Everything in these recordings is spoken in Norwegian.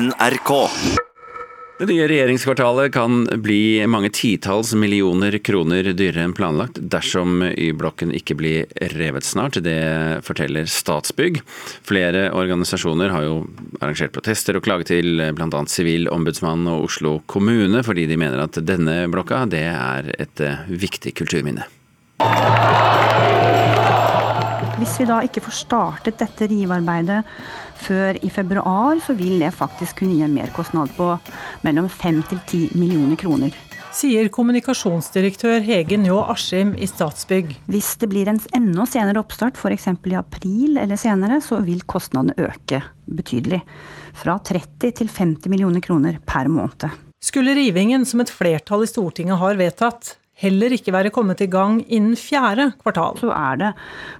NRK. Det nye regjeringskvartalet kan bli mange titalls millioner kroner dyrere enn planlagt dersom Y-blokken ikke blir revet snart. Det forteller Statsbygg. Flere organisasjoner har jo arrangert protester og klaget til bl.a. Sivilombudsmannen og Oslo kommune, fordi de mener at denne blokka det er et viktig kulturminne. Hvis vi da ikke får startet dette rivearbeidet før i februar, så vil det faktisk kunne gi en merkostnad på mellom 5 til 10 millioner kroner. Sier kommunikasjonsdirektør Hege Njå Askim i Statsbygg. Hvis det blir en enda senere oppstart, f.eks. i april eller senere, så vil kostnadene øke betydelig. Fra 30 til 50 millioner kroner per måned. Skulle rivingen som et flertall i Stortinget har vedtatt, heller ikke være kommet i gang innen fjerde kvartal. Så er det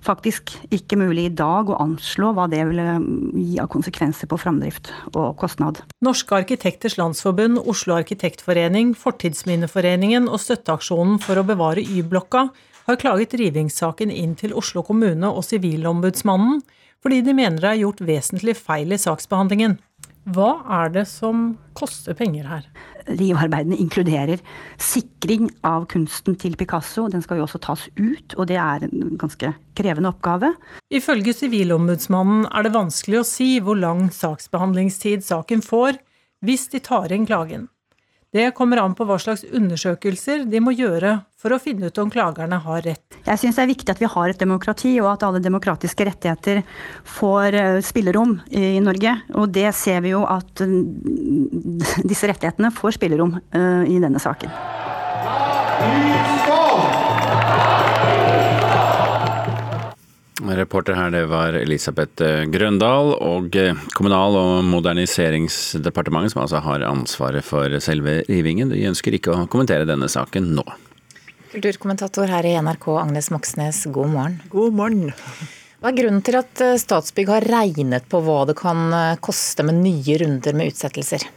faktisk ikke mulig i dag å anslå hva det vil gi av konsekvenser på framdrift og kostnad. Norske arkitekters landsforbund, Oslo arkitektforening, Fortidsminneforeningen og Støtteaksjonen for å bevare Y-blokka har klaget rivingssaken inn til Oslo kommune og Sivilombudsmannen, fordi de mener det er gjort vesentlig feil i saksbehandlingen. Hva er det som koster penger her? Rivarbeidene inkluderer sikring av kunsten til Picasso. Den skal jo også tas ut, og det er en ganske krevende oppgave. Ifølge Sivilombudsmannen er det vanskelig å si hvor lang saksbehandlingstid saken får hvis de tar inn klagen. Det kommer an på hva slags undersøkelser de må gjøre for å finne ut om klagerne har rett. Jeg syns det er viktig at vi har et demokrati, og at alle demokratiske rettigheter får spillerom i Norge. Og det ser vi jo at disse rettighetene får spillerom i denne saken. Reporter her, det var Elisabeth Grøndal. Og Kommunal- og moderniseringsdepartementet, som altså har ansvaret for selve rivingen, de ønsker ikke å kommentere denne saken nå. Kulturkommentator her i NRK, Agnes Moxnes, god morgen. God morgen. Hva er grunnen til at Statsbygg har regnet på hva det kan koste med nye runder med utsettelser?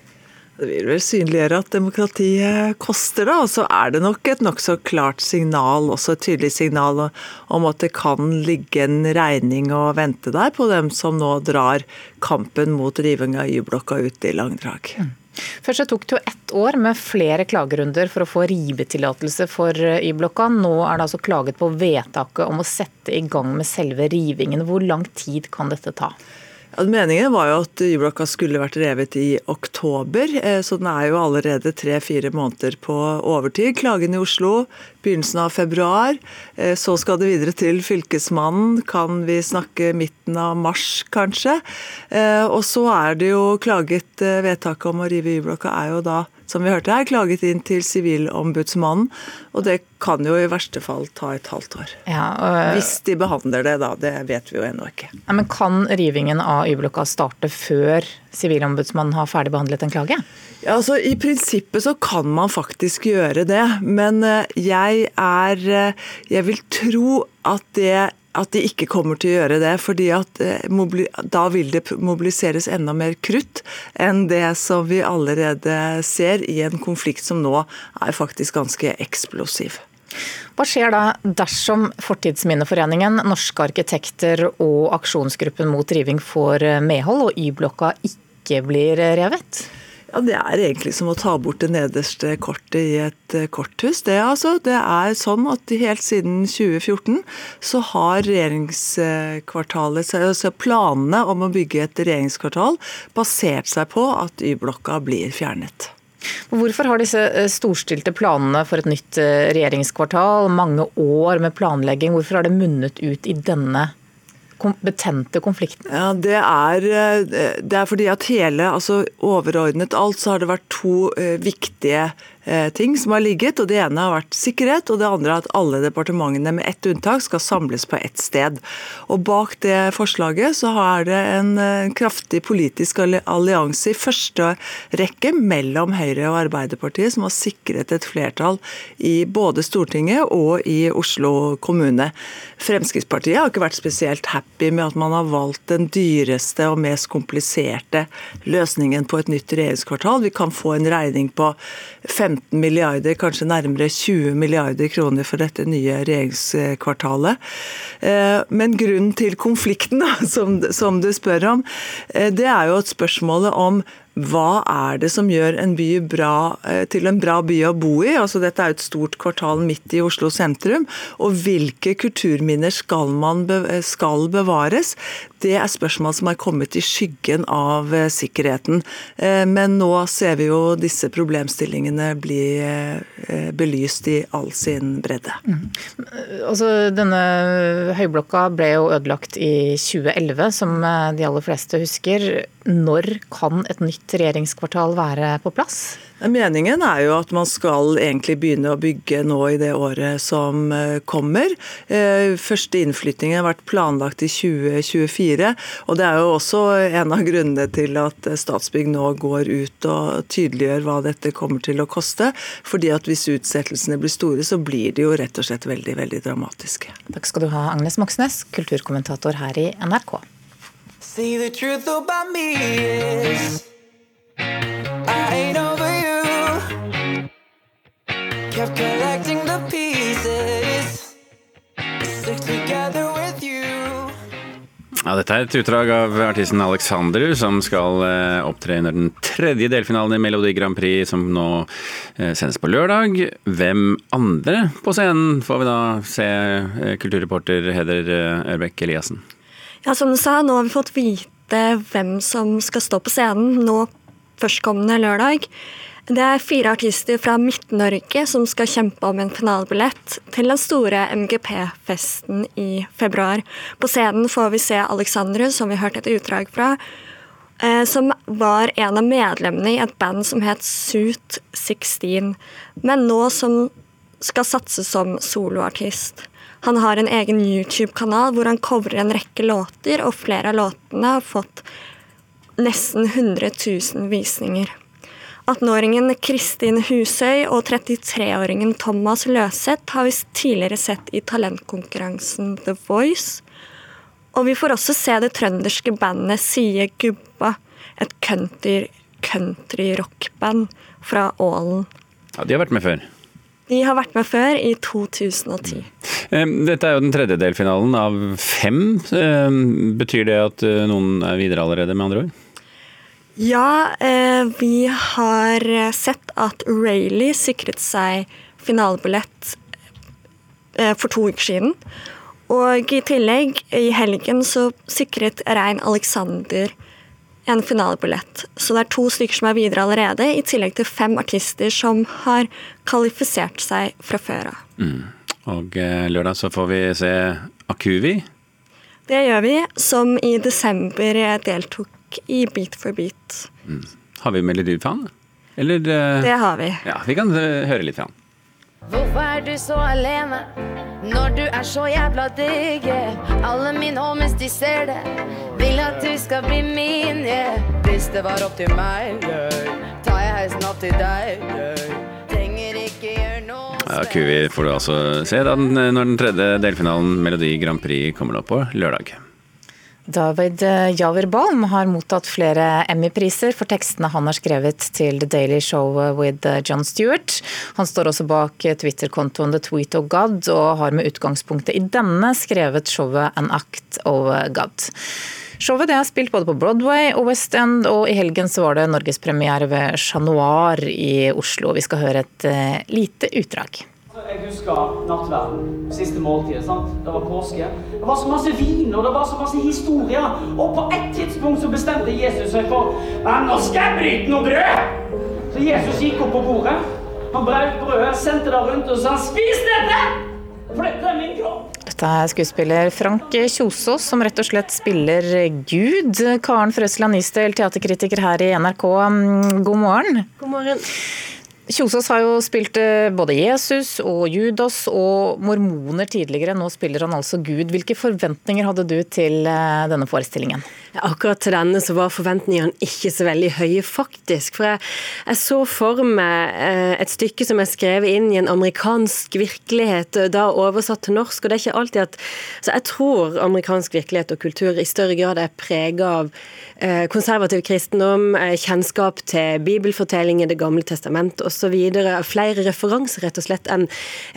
Det vil vel synliggjøre at demokratiet koster, da. Og så er det nok et nokså klart signal, også et tydelig signal om at det kan ligge en regning og vente der på dem som nå drar kampen mot riving av Y-blokka ut i langdrag. Mm. Først så tok det jo ett år med flere klagerunder for å få rivetillatelse for Y-blokka. Nå er det altså klaget på vedtaket om å sette i gang med selve rivingen. Hvor lang tid kan dette ta? Meningen var jo at Y-blokka skulle vært revet i oktober, så den er jo allerede tre-fire måneder på overtid. Klagen i Oslo begynnelsen av februar. Så skal det videre til Fylkesmannen, kan vi snakke midten av mars kanskje. Og så er det jo klaget Vedtaket om å rive Y-blokka er jo da som vi hørte her, klaget inn til Sivilombudsmannen. Og det kan jo i verste fall ta et halvt år. Ja, og... Hvis de behandler det, da. Det vet vi jo ennå ikke. Ja, men kan rivingen av Y-blokka starte før Sivilombudsmannen har ferdigbehandlet en klage? Ja, altså I prinsippet så kan man faktisk gjøre det, men jeg er Jeg vil tro at det at de ikke kommer til å gjøre det. fordi at Da vil det mobiliseres enda mer krutt enn det som vi allerede ser i en konflikt som nå er faktisk ganske eksplosiv. Hva skjer da dersom Fortidsminneforeningen, Norske arkitekter og Aksjonsgruppen mot riving får medhold, og Y-blokka ikke blir revet? Ja, Det er egentlig som å ta bort det nederste kortet i et korthus. Det, altså, det er sånn at helt siden 2014 så har regjeringskvartalet, altså planene om å bygge et regjeringskvartal basert seg på at Y-blokka blir fjernet. Hvorfor har disse storstilte planene for et nytt regjeringskvartal, mange år med planlegging, hvorfor har det munnet ut i denne betente konflikten? Ja, det er, det er fordi at hele, altså overordnet alt, så har det vært to viktige ting som har ligget. og Det ene har vært sikkerhet, og det andre at alle departementene med ett unntak skal samles på ett sted. Og Bak det forslaget så er det en kraftig politisk allianse i første rekke mellom Høyre og Arbeiderpartiet, som har sikret et flertall i både Stortinget og i Oslo kommune. Fremskrittspartiet har ikke vært spesielt happy med at man har valgt den dyreste og mest kompliserte løsningen på et nytt regjeringskvartal. Vi kan få en regning på 15 milliarder, kanskje nærmere 20 milliarder kroner for dette nye regjeringskvartalet. Men grunnen til konflikten, som du spør om, det er jo et spørsmål om hva er det som gjør en by bra, eh, til en bra by å bo i? Altså Dette er jo et stort kvartal midt i Oslo sentrum. Og hvilke kulturminner skal, man skal bevares? Det er spørsmål som har kommet i skyggen av eh, sikkerheten. Eh, men nå ser vi jo disse problemstillingene bli belyst i all sin bredde. Mm. Altså, denne høyblokka ble jo ødelagt i 2011, som de aller fleste husker. Når kan et nytt regjeringskvartal være på plass? Meningen er jo at man skal egentlig begynne å bygge nå i det året som eh, kommer. Eh, første innflytting har vært planlagt i 2024. og Det er jo også en av grunnene til at Statsbygg nå går ut og tydeliggjør hva dette kommer til å koste. fordi at hvis utsettelsene blir store, så blir de jo rett og slett veldig, veldig dramatiske. Takk skal du ha, Agnes Moxnes, kulturkommentator her i NRK. See the truth about me is I ain't over you. Kept collecting the pieces. Stick together with you. Ja, dette er et utdrag av artisten Alexander, som skal eh, opptre under den tredje delfinalen i Melodi Grand Prix, som nå eh, sendes på lørdag. Hvem andre på scenen får vi da se, eh, kulturreporter Heder Ørbeck Eliassen? Ja, som du sa, nå har vi fått vite hvem som skal stå på scenen nå førstkommende lørdag. Det er fire artister fra Midt-Norge som skal kjempe om en finalebillett til den store MGP-festen i februar. På scenen får vi se Alexandru, som vi hørte et utdrag fra, eh, som var en av medlemmene i et band som het Suit 16, men nå som skal satse som soloartist. Han har en egen YouTube-kanal hvor han covrer en rekke låter, og flere av låtene har fått nesten 100 000 visninger. 18-åringen Kristin Husøy og 33-åringen Thomas Løseth har vi tidligere sett i talentkonkurransen The Voice. Og vi får også se det trønderske bandet Sie Gubba, et country, country rockband fra Ålen. Ja, De har vært med før? De har vært med før, i 2010. Dette er jo den tredje delfinalen av fem. Betyr det at eh, noen er videre allerede, med andre ord? Ja, eh, vi har sett at Rayleigh sikret seg finalebillett eh, for to uker siden. Og i tillegg, i helgen, så sikret Rein Alexander en finalebillett. Så det er to stykker som er videre allerede, i tillegg til fem artister som har kvalifisert seg fra før av. Mm. Og eh, lørdag så får vi se Akuvi. Det gjør vi, som i desember deltok i Beat for beat. Mm. Har vi melodifan? Eller uh... Det har vi. Ja, Vi kan uh, høre litt. Fra. Hvorfor er du så alene når du er så jævla digg? Alle mine homies, de ser det. Vil at du skal bli min, yeah. Hvis det var opp til meg, yeah. tar jeg heisen opp til deg, yeah. Trenger ikke gjøre noe ja, Kuvi får du altså se da, når den tredje delfinalen Melodi Grand Prix kommer opp på lørdag. David Javerbaum har mottatt flere Emmy-priser for tekstene han har skrevet til The Daily Show with John Stewart. Han står også bak Twitter-kontoen The Tweet of God, og har med utgangspunktet i denne skrevet showet An Act of God. Showet er spilt både på Broadway og West End, og i helgen så var det norgespremiere ved Chat Noir i Oslo. Vi skal høre et eh, lite utdrag. Jeg husker nattverden, siste måltidet. sant? Det var påske. Det var så masse vin, og det var så masse historier. Og på et tidspunkt så bestemte Jesus seg for Men nå skal jeg bryte noe brød! Så Jesus gikk opp på bordet. Han brøt brødet, sendte det rundt og sa 'Spis dette! For dette er min kropp'. Dette er skuespiller Frank Kjosås, som rett og slett spiller Gud. Karen Frøsland Nystøl, teaterkritiker her i NRK, god morgen. God morgen. Kjosås har jo spilt eh, både Jesus og Judas og mormoner tidligere. Nå spiller han altså Gud. Hvilke forventninger hadde du til eh, denne forestillingen? Akkurat til denne så var forventningene ikke så veldig høye, faktisk. For jeg, jeg så for meg eh, et stykke som er skrevet inn i en amerikansk virkelighet, da oversatt til norsk. og det er ikke alltid at, så Jeg tror amerikansk virkelighet og kultur i større grad er prega av konservativ kristendom, kjennskap til bibelfortellinger, Det gamle testamentet osv. Flere referanser, rett og slett, enn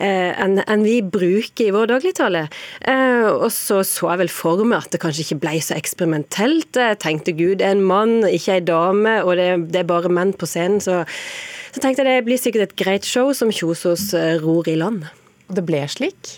en, en vi bruker i vår dagligtale. Og så så jeg vel for meg at det kanskje ikke ble så eksperimentelt. Jeg tenkte gud er en mann, ikke ei dame, og det, det, er bare menn på scenen. Så, så tenkte jeg det blir sikkert et greit show som Kjosås ror i land. Og det ble slik?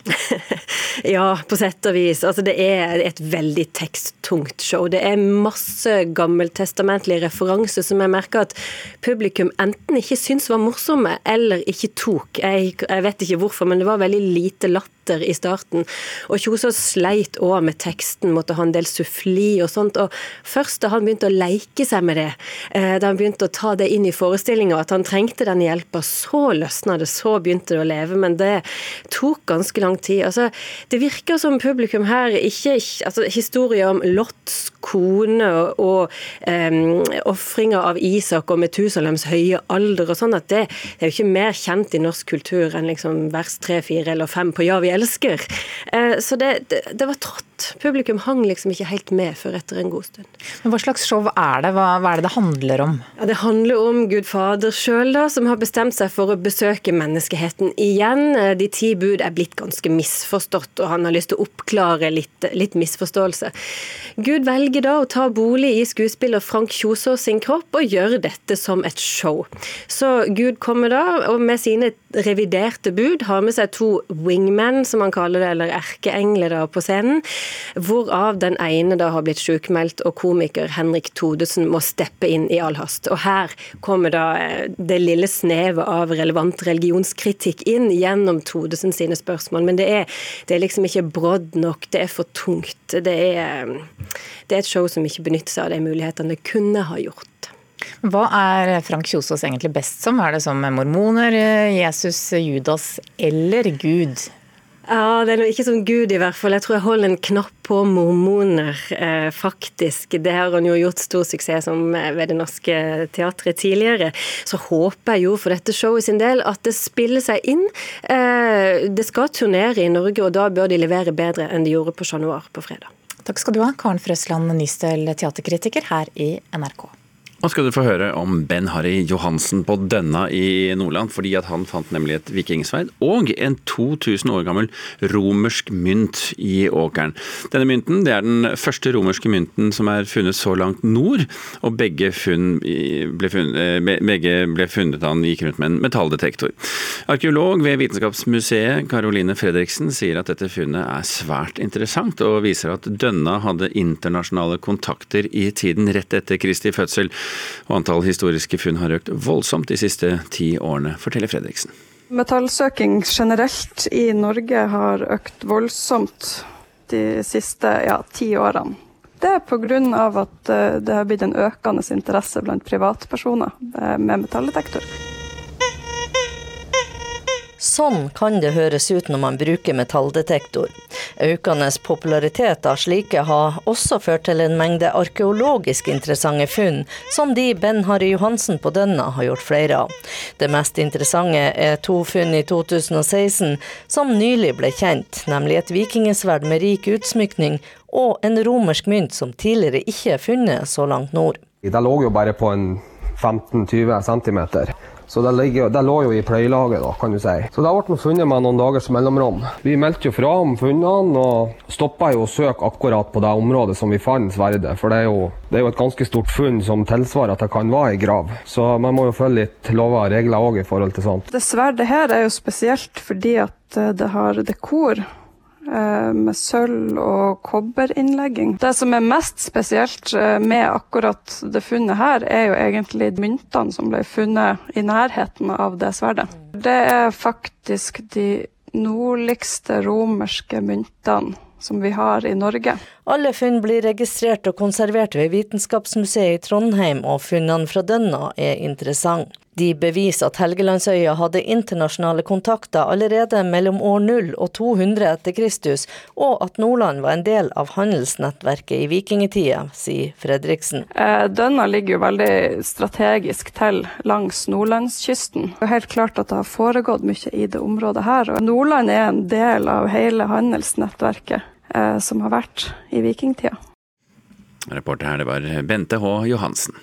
ja, på sett og vis. Altså, det er et veldig teksttungt show. Det er masse gammeltestamentlige referanser som jeg merker at publikum enten ikke syns var morsomme, eller ikke tok. Jeg, jeg vet ikke hvorfor, men det var veldig lite latter latter i starten. Og Kjosås sleit òg med teksten, måtte ha en del suffli og sånt. Og først da han begynte å leike seg med det, eh, da han begynte å ta det inn i forestillinga, at han trengte den hjelpa, så løsna det, så begynte det å leve. Men det tok ganske lang tid. Altså, det virker som publikum her ikke altså, Historier om Lots kone og, og um, ofringa av Isak og Metusalems høye alder og sånn, at det, det, er jo ikke mer kjent i norsk kultur enn liksom vers tre, fire eller fem på Ja, vi elsker. Eh, så det, det, det var trått. Publikum hang liksom ikke helt med før etter en god stund. Men Hva slags show er det? Hva, hva er det det handler om? Ja, det handler om Gud Fader sjøl, som har bestemt seg for å besøke menneskeheten igjen. Eh, de ti bud er blitt ganske misforstått, og han har lyst til å oppklare litt, litt misforståelse. Gud velger da å ta bolig i skuespiller Frank Kjosås sin kropp og gjør dette som et show. Så Gud kommer da, og med sine reviderte bud har med seg to wingmen som han kaller det, eller erkeengler på scenen, hvorav den ene da har blitt sykmeldt, og komiker Henrik Todesen må steppe inn i all hast. Og her kommer da eh, det lille snevet av relevant religionskritikk inn gjennom Todesen sine spørsmål, men det er, det er liksom ikke brodd nok, det er for tungt. Det er, det er et show som ikke benytter seg av de mulighetene det kunne ha gjort. Hva er Frank Kjosås egentlig best som? Er det som mormoner, Jesus, Judas eller Gud? Ja, Det er noe ikke som Gud, i hvert fall. Jeg tror jeg holder en knapp på mormoner, eh, faktisk. Det har han jo gjort stor suksess som eh, ved Det Norske Teatret tidligere. Så håper jeg jo for dette showet sin del at det spiller seg inn. Eh, det skal turnere i Norge, og da bør de levere bedre enn de gjorde på Chat Noir på fredag. Takk skal du ha, Karen Frøsland Nystøl, teaterkritiker her i NRK. Nå skal du få høre om Ben Harry Johansen på Dønna i Nordland, fordi at han fant nemlig et vikingsverd og en 2000 år gammel romersk mynt i åkeren. Denne mynten det er den første romerske mynten som er funnet så langt nord, og begge, funn ble, funnet, eh, begge ble funnet han gikk rundt med en metalldetektor. Arkeolog ved Vitenskapsmuseet Caroline Fredriksen sier at dette funnet er svært interessant, og viser at Dønna hadde internasjonale kontakter i tiden rett etter Kristi fødsel og antall historiske funn har økt voldsomt de siste ti årene, forteller Fredriksen. Metallsøking generelt i Norge har økt voldsomt de siste ja, ti årene. Det er pga. at eh, det har blitt en økende interesse blant privatpersoner eh, med metalldetektor. Sånn kan det høres ut når man bruker metalldetektor. Økende popularitet av slike har også ført til en mengde arkeologisk interessante funn, som de Ben Harry Johansen på Dønna har gjort flere av. Det mest interessante er to funn i 2016 som nylig ble kjent, nemlig et vikingesverd med rik utsmykning og en romersk mynt som tidligere ikke er funnet så langt nord. Det lå jo bare på en 15-20 cm. Så det, ligger, det, lå jo i pløyelaget, da, kan du si. Så det ble funnet med noen dagers mellomrom. Vi meldte jo fra om funnene og stoppa jo å søke akkurat på det området som vi fant sverdet. For det er, jo, det er jo et ganske stort funn som tilsvarer at det kan være ei grav. Så man må jo følge litt lover og regler òg i forhold til sånt. Det sverdet her er jo spesielt fordi at eh, det har dekor med sølv og kobberinnlegging. Det som er mest spesielt eh, med akkurat det funnet her, er jo egentlig myntene som ble funnet i nærheten av det sverdet. Det er faktisk de nordligste romerske myntene som vi har i Norge. Alle funn blir registrert og konservert ved Vitenskapsmuseet i Trondheim, og funnene fra Dønna er interessante. De beviser at Helgelandsøya hadde internasjonale kontakter allerede mellom år 0 og 200 etter Kristus, og at Nordland var en del av handelsnettverket i vikingtida, sier Fredriksen. Eh, Dønna ligger jo veldig strategisk til langs nordlandskysten. Det er helt klart at det har foregått mye i det området her. og Nordland er en del av hele handelsnettverket eh, som har vært i vikingtida. Reporter her, det var Bente H. Johansen.